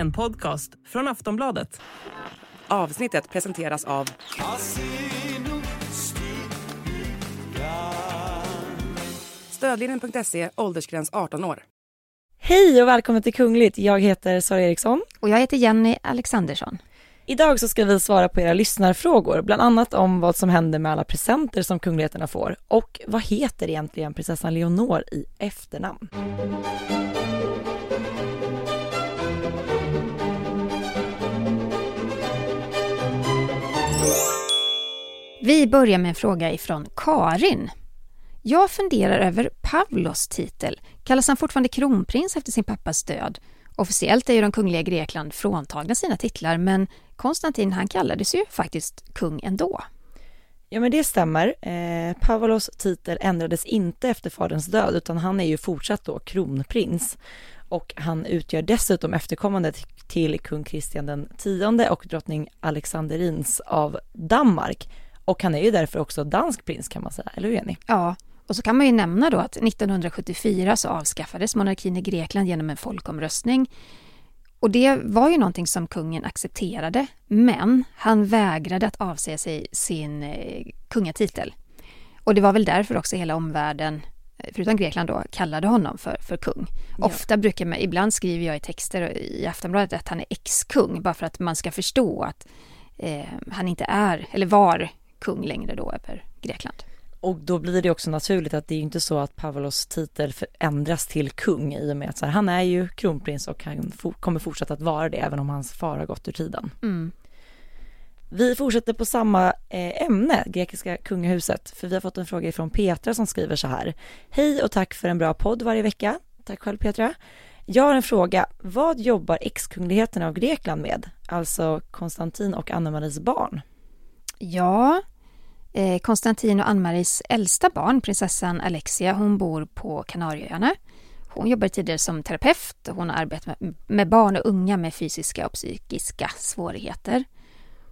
En podcast från Aftonbladet. Avsnittet presenteras av Stödlinjen.se, åldersgräns 18 år. Hej och välkommen till Kungligt. Jag heter Sara Eriksson. Och jag heter Jenny Alexandersson. Idag så ska vi svara på era lyssnarfrågor, bland annat om vad som händer med alla presenter som kungligheterna får och vad heter egentligen prinsessan Leonor i efternamn? Vi börjar med en fråga ifrån Karin. Jag funderar över Pavlos titel. Kallas han fortfarande kronprins efter sin pappas död? Officiellt är ju de kungliga Grekland fråntagna sina titlar men Konstantin han kallades ju faktiskt kung ändå. Ja men det stämmer. Eh, Pavlos titel ändrades inte efter faderns död utan han är ju fortsatt då kronprins. Och han utgör dessutom efterkommande till kung Kristian den tionde och drottning Alexanderins av Danmark. Och han är ju därför också dansk prins kan man säga, eller hur Jenny? Ja, och så kan man ju nämna då att 1974 så avskaffades monarkin i Grekland genom en folkomröstning. Och det var ju någonting som kungen accepterade, men han vägrade att avsäga sig sin eh, kungatitel. Och det var väl därför också hela omvärlden, eh, förutom Grekland då, kallade honom för, för kung. Ja. Ofta brukar man, ibland skriver jag i texter i Aftonbladet att han är ex-kung, bara för att man ska förstå att eh, han inte är, eller var kung längre då över Grekland. Och då blir det också naturligt att det är inte så att Pavlos titel ändras till kung i och med att här, han är ju kronprins och han kommer fortsätta att vara det även om hans far har gått ur tiden. Mm. Vi fortsätter på samma eh, ämne, grekiska kungahuset, för vi har fått en fråga från Petra som skriver så här. Hej och tack för en bra podd varje vecka. Tack själv Petra. Jag har en fråga. Vad jobbar ex-kungligheterna av Grekland med? Alltså Konstantin och Anna-Maries barn. Ja, Eh, Konstantin och Ann-Maries äldsta barn, prinsessan Alexia, hon bor på Kanarieöarna. Hon jobbar tidigare som terapeut och hon har arbetat med barn och unga med fysiska och psykiska svårigheter.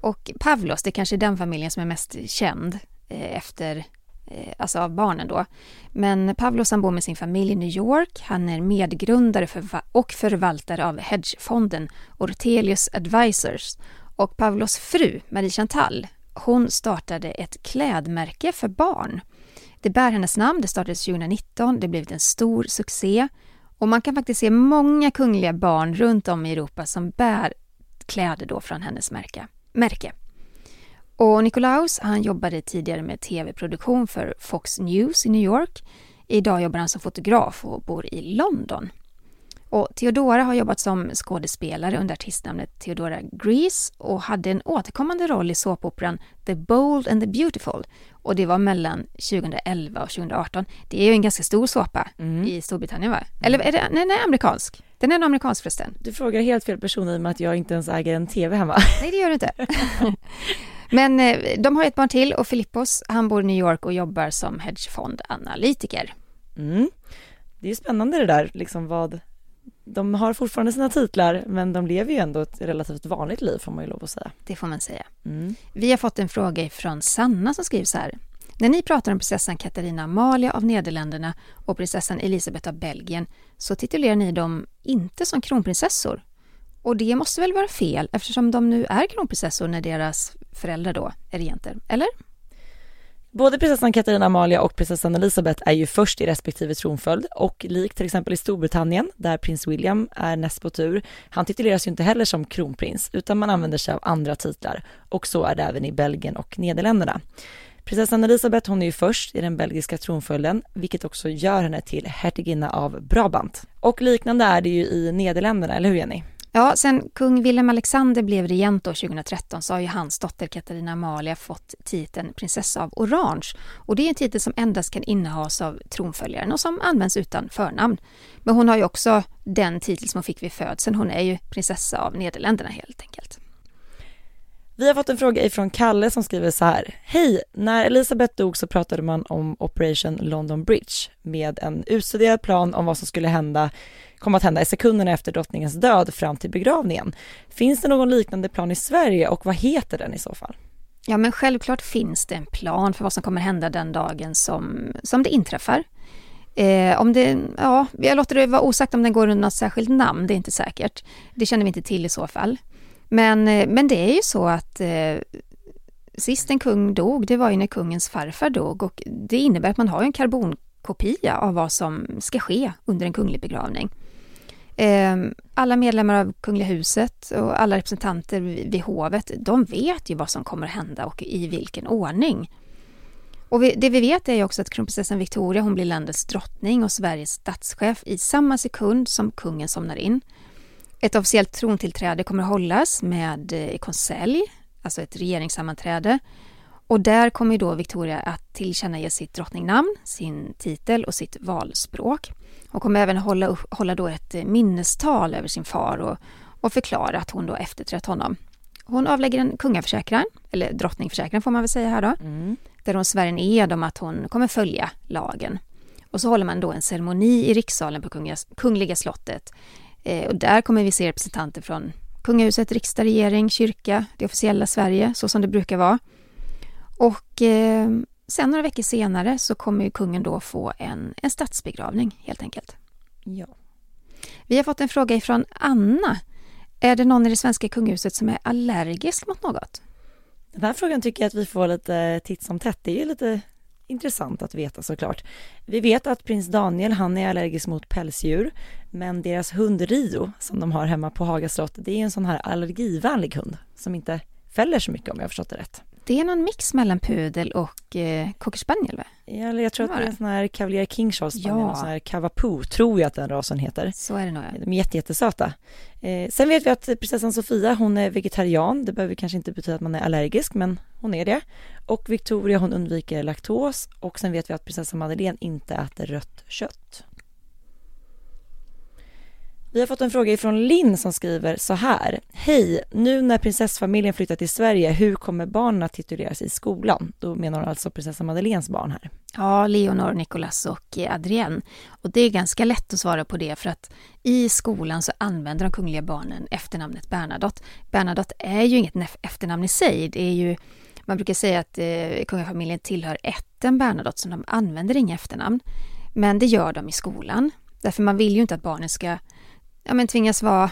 Och Pavlos, det är kanske är den familjen som är mest känd eh, efter eh, alltså av barnen då. Men Pavlos han bor med sin familj i New York. Han är medgrundare och förvaltare av hedgefonden Ortelius Advisors. Och Pavlos fru, Marie Chantal, hon startade ett klädmärke för barn. Det bär hennes namn, det startades 2019, det blev en stor succé och man kan faktiskt se många kungliga barn runt om i Europa som bär kläder då från hennes märke. märke. Och Nikolaus, han jobbade tidigare med tv-produktion för Fox News i New York. Idag jobbar han som fotograf och bor i London. Och Theodora har jobbat som skådespelare under artistnamnet Theodora Grease och hade en återkommande roll i såpoperan The Bold and the Beautiful. Och det var mellan 2011 och 2018. Det är ju en ganska stor såpa mm. i Storbritannien va? Eller är det, nej, den är amerikansk. Den är amerikansk förresten. Du frågar helt fel person i och med att jag inte ens äger en TV hemma. Nej, det gör du inte. Men eh, de har ett barn till och Filippos, han bor i New York och jobbar som hedgefondanalytiker. Mm. Det är spännande det där, liksom vad de har fortfarande sina titlar men de lever ju ändå ett relativt vanligt liv får man ju lov att säga. Det får man säga. Mm. Vi har fått en fråga från Sanna som skriver så här. När ni pratar om prinsessan Katarina Amalia av Nederländerna och prinsessan Elisabeth av Belgien så titulerar ni dem inte som kronprinsessor. Och det måste väl vara fel eftersom de nu är kronprinsessor när deras föräldrar då är regenter, eller? Både prinsessan Katarina Amalia och prinsessan Elizabeth är ju först i respektive tronföljd och likt till exempel i Storbritannien där prins William är näst på tur, han tituleras ju inte heller som kronprins utan man använder sig av andra titlar och så är det även i Belgien och Nederländerna. Prinsessan Elisabeth hon är ju först i den belgiska tronföljden vilket också gör henne till hertiginna av Brabant. Och liknande är det ju i Nederländerna, eller hur Jenny? Ja, sen kung Wilhelm Alexander blev regent år 2013 så har ju hans dotter Katarina Amalia fått titeln prinsessa av Orange. Och det är en titel som endast kan innehas av tronföljaren och som används utan förnamn. Men hon har ju också den titel som hon fick vid födseln. Hon är ju prinsessa av Nederländerna helt enkelt. Vi har fått en fråga ifrån Kalle som skriver så här. Hej! När Elisabeth dog så pratade man om Operation London Bridge med en utstuderad plan om vad som skulle hända komma att hända i sekunderna efter drottningens död fram till begravningen. Finns det någon liknande plan i Sverige och vad heter den i så fall? Ja men självklart finns det en plan för vad som kommer hända den dagen som, som det inträffar. Eh, om det, ja, jag låter det vara osagt om den går under något särskilt namn, det är inte säkert. Det känner vi inte till i så fall. Men, eh, men det är ju så att eh, sist en kung dog, det var ju när kungens farfar dog och det innebär att man har en karbonkopia av vad som ska ske under en kunglig begravning. Eh, alla medlemmar av Kungliga huset och alla representanter vid hovet, de vet ju vad som kommer att hända och i vilken ordning. Och vi, det vi vet är ju också att kronprinsessan Victoria hon blir landets drottning och Sveriges statschef i samma sekund som kungen somnar in. Ett officiellt trontillträde kommer att hållas med eh, konselj, alltså ett regeringssammanträde. Och där kommer då Victoria att tillkännage sitt drottningnamn, sin titel och sitt valspråk. Hon kommer även hålla, hålla då ett eh, minnestal över sin far och, och förklara att hon då efterträtt honom. Hon avlägger en kungaförsäkran, eller drottningförsäkran får man väl säga här då, mm. där hon svär en ed om att hon kommer följa lagen. Och så håller man då en ceremoni i rikssalen på Kungliga, Kungliga slottet. Eh, och där kommer vi se representanter från kungahuset, riksdag, regering, kyrka, det officiella Sverige, så som det brukar vara. Och eh, sen några veckor senare så kommer kungen då få en, en statsbegravning helt enkelt. Ja. Vi har fått en fråga ifrån Anna är det någon i det svenska kungahuset som är allergisk mot något? Den här frågan tycker jag att vi får lite titt som tätt. Det är ju lite intressant att veta såklart. Vi vet att prins Daniel, han är allergisk mot pälsdjur, men deras hund Rio som de har hemma på Haga slott, det är en sån här allergivänlig hund som inte fäller så mycket om jag har förstått det rätt. Det är någon mix mellan pudel och eh, cocker spaniel va? Ja, jag tror att det är en sån här Cavalier King Charles spaniel, ja. en sån här Cavapoo, tror jag att den rasen heter. Så är det nog ja. De är jätte, jättesöta. Eh, sen vet vi att prinsessan Sofia, hon är vegetarian. Det behöver kanske inte betyda att man är allergisk, men hon är det. Och Victoria, hon undviker laktos. Och sen vet vi att prinsessan Madeleine inte äter rött kött. Vi har fått en fråga ifrån Linn som skriver så här. Hej! Nu när prinsessfamiljen flyttar till Sverige, hur kommer barnen att tituleras i skolan? Då menar hon alltså prinsessa Madeleines barn här. Ja, Leonor, Nicolas och eh, Adrienne. Och det är ganska lätt att svara på det för att i skolan så använder de kungliga barnen efternamnet Bernadotte. Bernadotte är ju inget efternamn i sig. Det är ju, man brukar säga att eh, kungafamiljen tillhör ätten Bernadotte, så de använder inga efternamn. Men det gör de i skolan. Därför man vill ju inte att barnen ska ja, men tvingas vara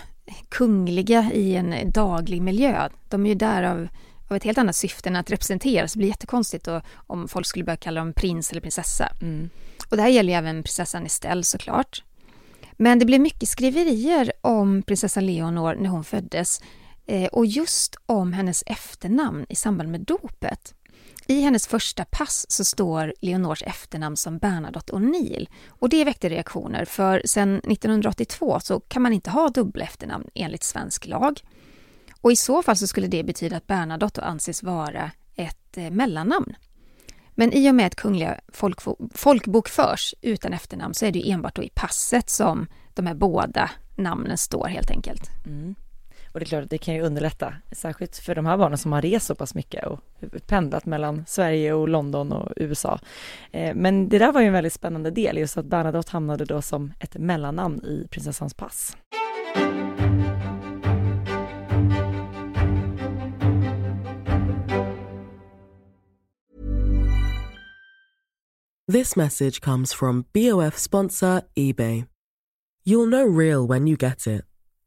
kungliga i en daglig miljö. De är ju där av, av ett helt annat syfte än att representera, så det blir jättekonstigt då, om folk skulle börja kalla dem prins eller prinsessa. Mm. Och det här gäller ju även prinsessan Estelle såklart. Men det blev mycket skriverier om prinsessan Leonor när hon föddes eh, och just om hennes efternamn i samband med dopet. I hennes första pass så står Leonors efternamn som Bernadotte O'Neill och det väckte reaktioner för sedan 1982 så kan man inte ha dubbla efternamn enligt svensk lag. Och i så fall så skulle det betyda att Bernadotte anses vara ett eh, mellannamn. Men i och med att kungliga folkbokförs utan efternamn så är det enbart då i passet som de här båda namnen står helt enkelt. Mm. Och det är klart att det kan ju underlätta, särskilt för de här barnen som har rest så pass mycket och pendlat mellan Sverige och London och USA. Eh, men det där var ju en väldigt spännande del, just att Bernadotte hamnade då som ett mellannamn i prinsessans pass. This message comes from BOF sponsor Ebay. You'll know real when you get it.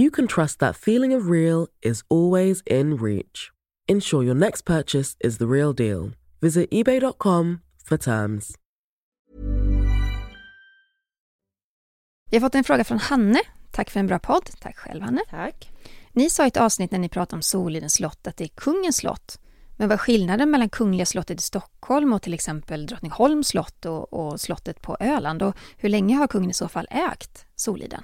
you can trust that feeling of real is always in reach. Ensure your next purchase is the real deal. Visit eBay.com for terms. Vi har fått en fråga från Hanne. Tack för en bra podd. Tack själv Hanne. Tack. Ni sa i ett avsnitt när ni pratade om Solidens slott att det är kungens slott. Men vad är skillnaden mellan Kungliga slottet i Stockholm och till exempel Drottningholms slott och, och slottet på Öland? Och hur länge har kungen i så fall ägt Soliden?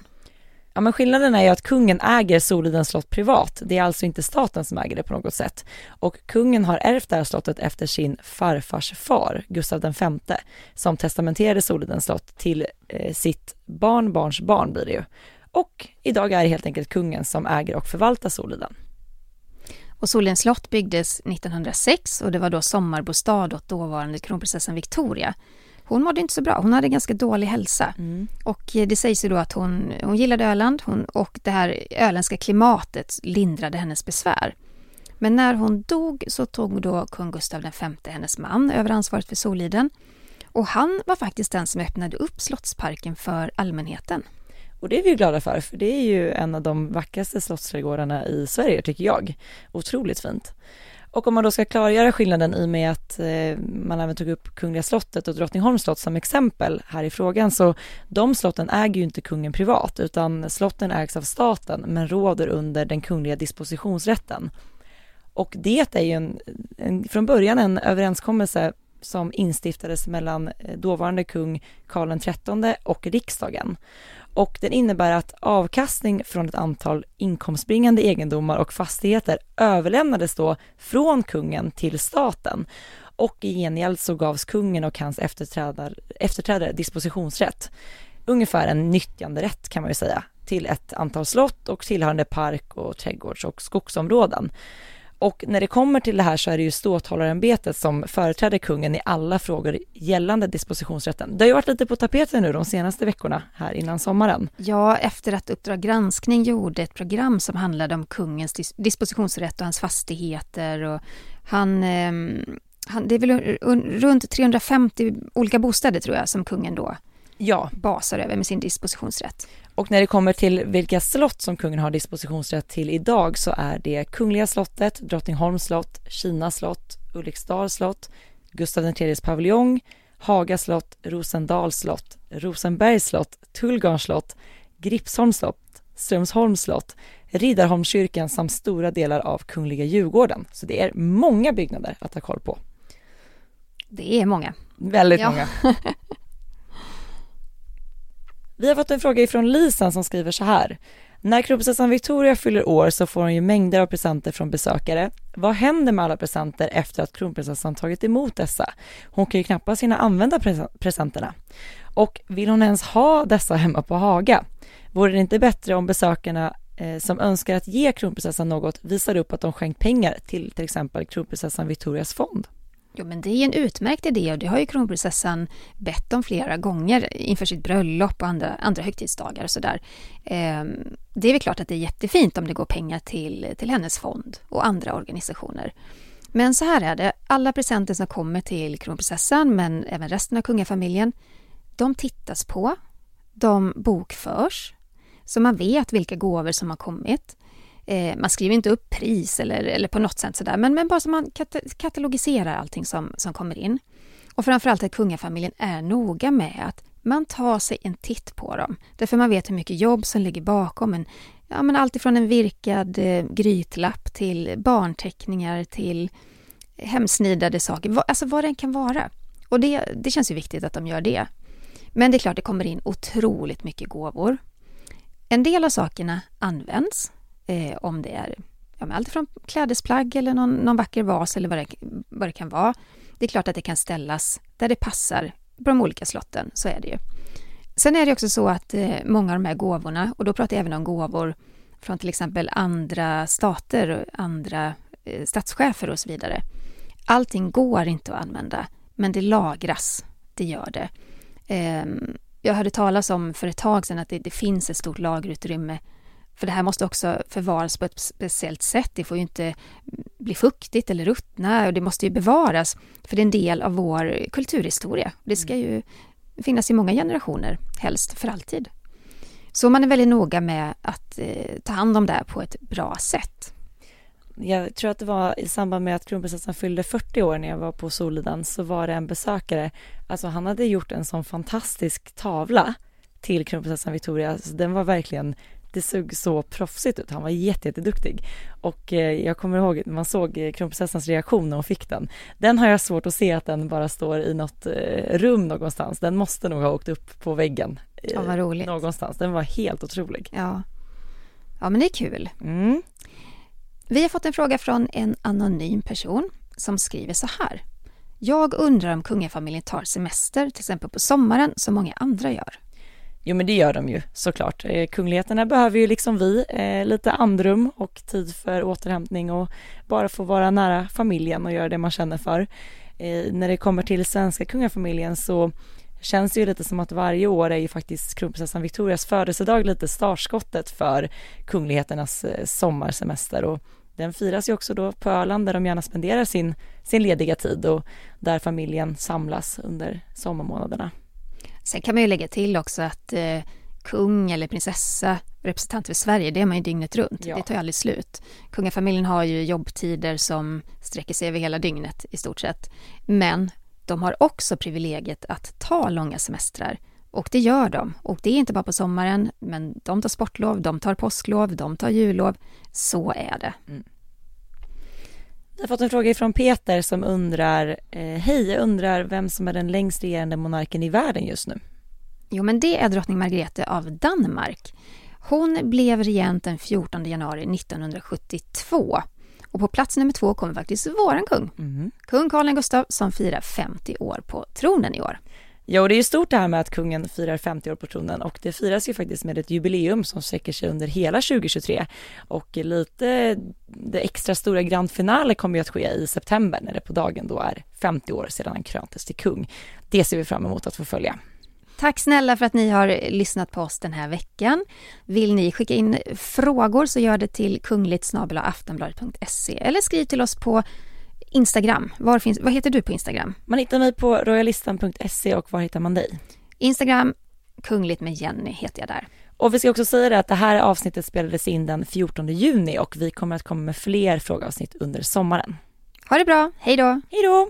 Ja, men skillnaden är ju att kungen äger Solidens slott privat. Det är alltså inte staten som äger det på något sätt. Och kungen har ärvt det här slottet efter sin farfars far, Gustav V, som testamenterade Solidens slott till eh, sitt barnbarns barn blir det ju. Och idag är det helt enkelt kungen som äger och förvaltar Soliden. Och Solens slott byggdes 1906 och det var då sommarbostad åt dåvarande kronprinsessan Victoria. Hon mådde inte så bra, hon hade ganska dålig hälsa. Mm. Och eh, det sägs ju då att hon, hon gillade Öland hon, och det här öländska klimatet lindrade hennes besvär. Men när hon dog så tog då kung Gustav V, hennes man, över ansvaret för Soliden. Och han var faktiskt den som öppnade upp Slottsparken för allmänheten. Och det är vi glada för, för det är ju en av de vackraste slottsträdgårdarna i Sverige tycker jag. Otroligt fint. Och om man då ska klargöra skillnaden i och med att eh, man även tog upp Kungliga slottet och Drottningholms slott som exempel här i frågan, så de slotten äger ju inte kungen privat, utan slotten ägs av staten, men råder under den kungliga dispositionsrätten. Och det är ju en, en, från början en överenskommelse som instiftades mellan eh, dåvarande kung Karl XIII och riksdagen. Och den innebär att avkastning från ett antal inkomstbringande egendomar och fastigheter överlämnades då från kungen till staten. Och i gengäld så gavs kungen och hans efterträdare, efterträdare dispositionsrätt, ungefär en nyttjanderätt kan man ju säga, till ett antal slott och tillhörande park och trädgårds och skogsområden. Och när det kommer till det här så är det ju ståthållarämbetet som företräder kungen i alla frågor gällande dispositionsrätten. Det har ju varit lite på tapeten nu de senaste veckorna här innan sommaren. Ja, efter att Uppdrag granskning gjorde ett program som handlade om kungens dis dispositionsrätt och hans fastigheter och han eh, han, det är väl runt 350 olika bostäder tror jag som kungen då ja. basar över med sin dispositionsrätt. Och när det kommer till vilka slott som kungen har dispositionsrätt till idag så är det Kungliga slottet, Drottningholms slott, Kina slott, Ulriksdals slott, Gustav IIIs paviljong, Haga slott, Rosendals slott, Rosenbergs slott, Tullgarns slott, Gripsholms slott, Strömsholms slott, Riddarholmskyrkan samt stora delar av Kungliga Djurgården. Så det är många byggnader att ha koll på. Det är många. Väldigt ja. många. Vi har fått en fråga ifrån Lisen som skriver så här. När kronprinsessan Victoria fyller år så får hon ju mängder av presenter från besökare. Vad händer med alla presenter efter att kronprinsessan tagit emot dessa? Hon kan ju knappast hinna använda presenterna. Och vill hon ens ha dessa hemma på Haga? Vore det inte bättre om besökarna eh, som önskar att ge kronprinsessan något visar upp att de skänkt pengar till till exempel kronprinsessan Victorias fond? Jo, men det är en utmärkt idé och det har ju kronprinsessan bett om flera gånger inför sitt bröllop och andra, andra högtidsdagar och sådär. Eh, det är väl klart att det är jättefint om det går pengar till, till hennes fond och andra organisationer. Men så här är det, alla presenter som kommer till kronprinsessan, men även resten av kungafamiljen, de tittas på, de bokförs, så man vet vilka gåvor som har kommit. Eh, man skriver inte upp pris eller, eller på något sätt sådär, men, men bara så man kat katalogiserar allting som, som kommer in. Och framförallt att kungafamiljen är noga med att man tar sig en titt på dem. Därför man vet hur mycket jobb som ligger bakom en Ja, men allt ifrån en virkad eh, grytlapp till barnteckningar till hemsnidade saker, alltså vad det än kan vara. Och det, det känns ju viktigt att de gör det. Men det är klart, det kommer in otroligt mycket gåvor. En del av sakerna används eh, om det är ja, allt från klädesplagg eller någon, någon vacker vas eller vad det, vad det kan vara. Det är klart att det kan ställas där det passar på de olika slotten, så är det ju. Sen är det också så att eh, många av de här gåvorna, och då pratar jag även om gåvor från till exempel andra stater, och andra eh, statschefer och så vidare. Allting går inte att använda, men det lagras, det gör det. Eh, jag hörde talas om för ett tag sedan att det, det finns ett stort lagerutrymme för det här måste också förvaras på ett speciellt sätt. Det får ju inte bli fuktigt eller ruttna och det måste ju bevaras. För det är en del av vår kulturhistoria. Det ska ju finnas i många generationer, helst för alltid. Så man är väldigt noga med att eh, ta hand om det här på ett bra sätt. Jag tror att det var i samband med att kronprinsessan fyllde 40 år när jag var på Soliden så var det en besökare, alltså han hade gjort en sån fantastisk tavla till kronprinsessan Victoria. Alltså, den var verkligen det såg så proffsigt ut. Han var jätteduktig. Och eh, jag kommer ihåg när man såg eh, kronprinsessans reaktion när hon fick den. Den har jag svårt att se att den bara står i något eh, rum någonstans. Den måste nog ha åkt upp på väggen. Ja, vad roligt. Någonstans. Den var helt otrolig. Ja, ja men det är kul. Mm. Vi har fått en fråga från en anonym person som skriver så här. Jag undrar om kungafamiljen tar semester, till exempel på sommaren, som många andra gör. Jo men det gör de ju såklart. Eh, kungligheterna behöver ju liksom vi eh, lite andrum och tid för återhämtning och bara få vara nära familjen och göra det man känner för. Eh, när det kommer till svenska kungafamiljen så känns det ju lite som att varje år är ju faktiskt kronprinsessan Victorias födelsedag lite startskottet för kungligheternas eh, sommarsemester och den firas ju också då på Öland där de gärna spenderar sin, sin lediga tid och där familjen samlas under sommarmånaderna. Sen kan man ju lägga till också att eh, kung eller prinsessa, representant för Sverige, det är man ju dygnet runt. Ja. Det tar ju aldrig slut. Kungafamiljen har ju jobbtider som sträcker sig över hela dygnet i stort sett. Men de har också privilegiet att ta långa semestrar. Och det gör de. Och det är inte bara på sommaren, men de tar sportlov, de tar påsklov, de tar jullov. Så är det. Vi har fått en fråga från Peter som undrar, eh, hej, jag undrar vem som är den längst regerande monarken i världen just nu? Jo, men det är drottning Margrethe av Danmark. Hon blev regent den 14 januari 1972. Och på plats nummer två kommer faktiskt våran kung. Mm. Kung Carl Gustaf som firar 50 år på tronen i år. Ja, och det är ju stort det här med att kungen firar 50 år på tronen och det firas ju faktiskt med ett jubileum som sträcker sig under hela 2023 och lite det extra stora grand finale kommer ju att ske i september när det på dagen då är 50 år sedan han kröntes till kung. Det ser vi fram emot att få följa. Tack snälla för att ni har lyssnat på oss den här veckan. Vill ni skicka in frågor så gör det till kungligt eller skriv till oss på Instagram. Var finns, vad heter du på Instagram? Man hittar mig på royalistan.se och var hittar man dig? Instagram, kungligt med Jenny heter jag där. Och vi ska också säga det att det här avsnittet spelades in den 14 juni och vi kommer att komma med fler frågeavsnitt under sommaren. Ha det bra, hej då! Hej då!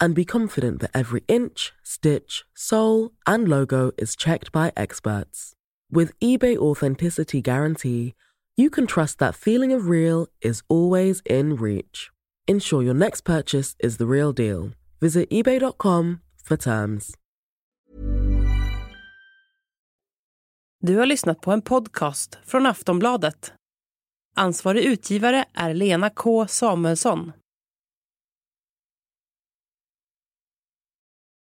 and be confident that every inch, stitch, sole, and logo is checked by experts. With eBay Authenticity Guarantee, you can trust that feeling of real is always in reach. Ensure your next purchase is the real deal. Visit eBay.com for terms. Du har lyssnat på en podcast från Aftonbladet. Ansvarig utgivare är Lena K Samuelsson.